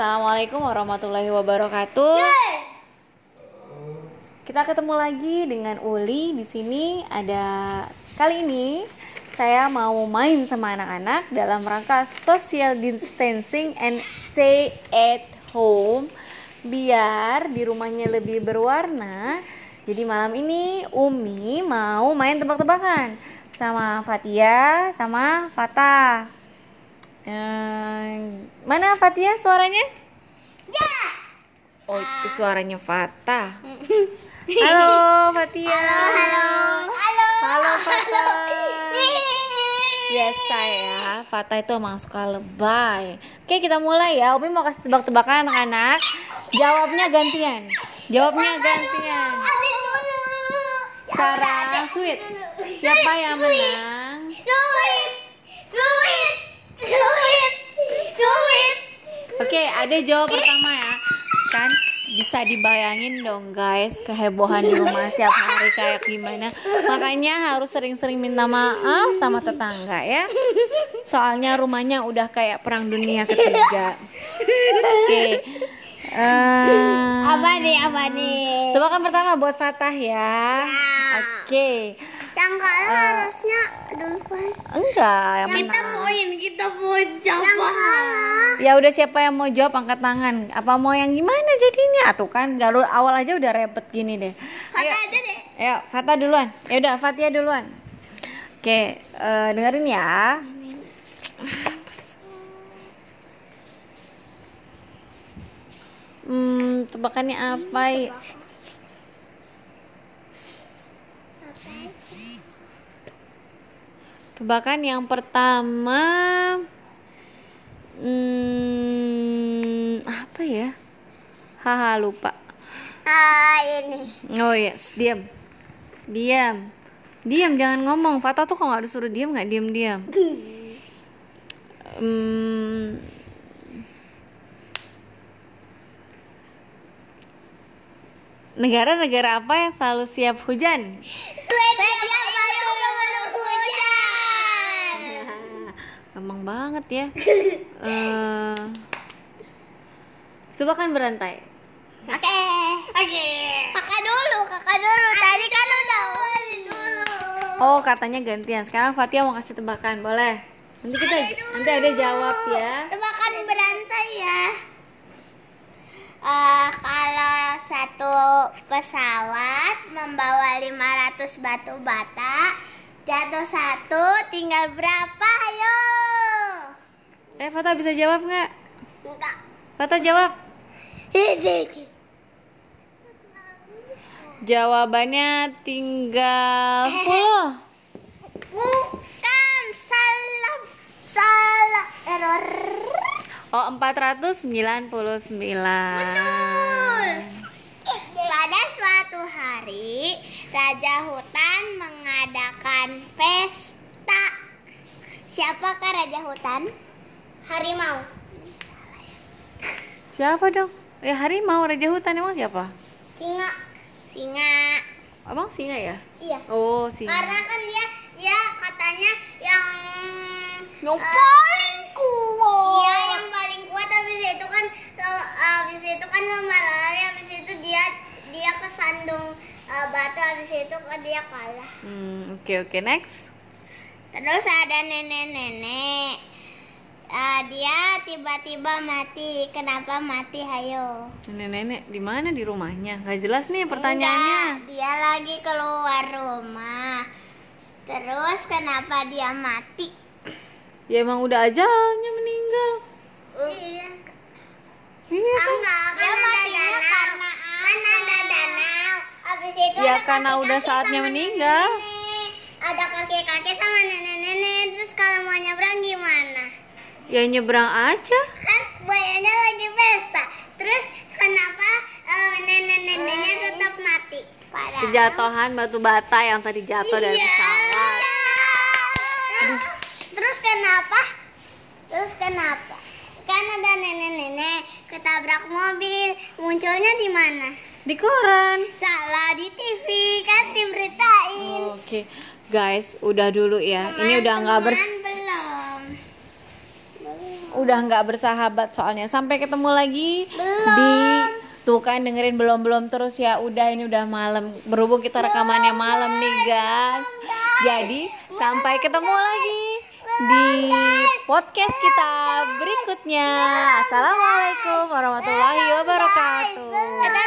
Assalamualaikum warahmatullahi wabarakatuh. Kita ketemu lagi dengan Uli di sini. Ada kali ini saya mau main sama anak-anak dalam rangka social distancing and stay at home biar di rumahnya lebih berwarna. Jadi malam ini Umi mau main tebak-tebakan sama Fatia sama Fatah. Eh, mana Fatia suaranya? Ya. Oh, itu suaranya Fatah. Halo Fatia. Halo. Halo. Halo Fatah. Biasa ya, Fatah itu emang suka lebay. Oke, kita mulai ya. Umi mau kasih tebak-tebakan anak-anak. Jawabnya gantian. Jawabnya gantian. Dulu. Sekarang sweet. Siapa yang menang? Sweet. Sweet. Sweet. Sweet. Oke, ada jawab pertama ya. Kan bisa dibayangin dong guys kehebohan di rumah setiap hari kayak gimana. Makanya harus sering-sering minta maaf sama tetangga ya. Soalnya rumahnya udah kayak perang dunia ketiga. Oke. Eh, Apa nih? Apa nih? Tebakan pertama buat Fatah ya. Oke. Yang kalah Eh. harusnya duluan. Enggak, yang Kita poin, kita poin siapa? Ya udah siapa yang mau jawab angkat tangan. Apa mau yang gimana jadinya? Tuh kan galur awal aja udah repet gini deh. Kata Ayo, aja deh. ayo Fatah duluan. Ya udah Fatia duluan. Oke, eh, dengerin ya. Hmm, tebakannya apa? ya? Tebakan yang pertama Hmm, ya? Haha lupa. Ah, ini. Oh iya, diam. Diam. Diam, jangan ngomong. Fatah tuh kalau nggak disuruh diam nggak diam-diam. Hmm, negara-negara apa yang selalu siap hujan? Swedia baru sebelum hujan. Gampang banget ya. Eh, coba kan berantai. Oke. Oke. Kakak dulu, kakak dulu. Tadi kan udah dulu. Oh, katanya gantian. Sekarang Fatia mau kasih tebakan, boleh? Nanti kita nanti ada jawab ya. Tebakan berantai ya. Eh, kalau satu pesawat membawa 500 batu bata, jatuh satu, tinggal berapa? Ayo. Eh, Fatah bisa jawab nggak? Enggak. Fatah jawab. Jawabannya tinggal 10. Bukan salah salah error. Oh, 499. Betul. Pada suatu hari, Raja Hutan mengadakan pesta. Siapakah Raja Hutan? Harimau. Siapa dong? Ya harimau Raja Hutan emang siapa? Singa. Singa. Abang singa ya? Iya. Oh, singa. Karena kan dia dia katanya yang Yang eh, paling kuat. Iya, yang paling kuat habis itu kan so- habis itu kan sama lari habis itu dia dia kesandung eh, batu habis itu dia kalah. Hmm, oke oke next. Terus ada nenek-nenek. Eh, dia tiba-tiba mati. Kenapa mati? Hayo. Nenek-nenek di mana di rumahnya? Gak jelas nih pertanyaannya. Enggak, dia lagi keluar rumah. Terus kenapa dia mati? Ya emang udah ajalnya meninggal. Iya. Iya kan? Enggak, dia matinya karena kan ada danau. Habis itu Ya, karena udah saatnya meninggal. nenek-nenek. Ya nyebrang aja. Kan buayanya lagi pesta. Terus kenapa eh, nenek-neneknya tetap mati? Padahal Kejatuhan batu bata yang tadi jatuh dari Iya. pesawat. Terus, terus kenapa? Terus kenapa? Kan ada nenek-nenek ketabrak mobil. Munculnya di mana? Di koran. Salah di TV kan diberitain. Oke, guys, udah dulu ya. Ini udah nggak bers Teman-teman belum. udah udah nggak bersahabat soalnya. Sampai ketemu lagi Belum. di tuh kan dengerin belum belum terus ya. Udah ini udah malam. Berhubung kita rekamannya malam nih guys. Jadi sampai ketemu lagi di podcast kita berikutnya. Assalamualaikum warahmatullahi wabarakatuh.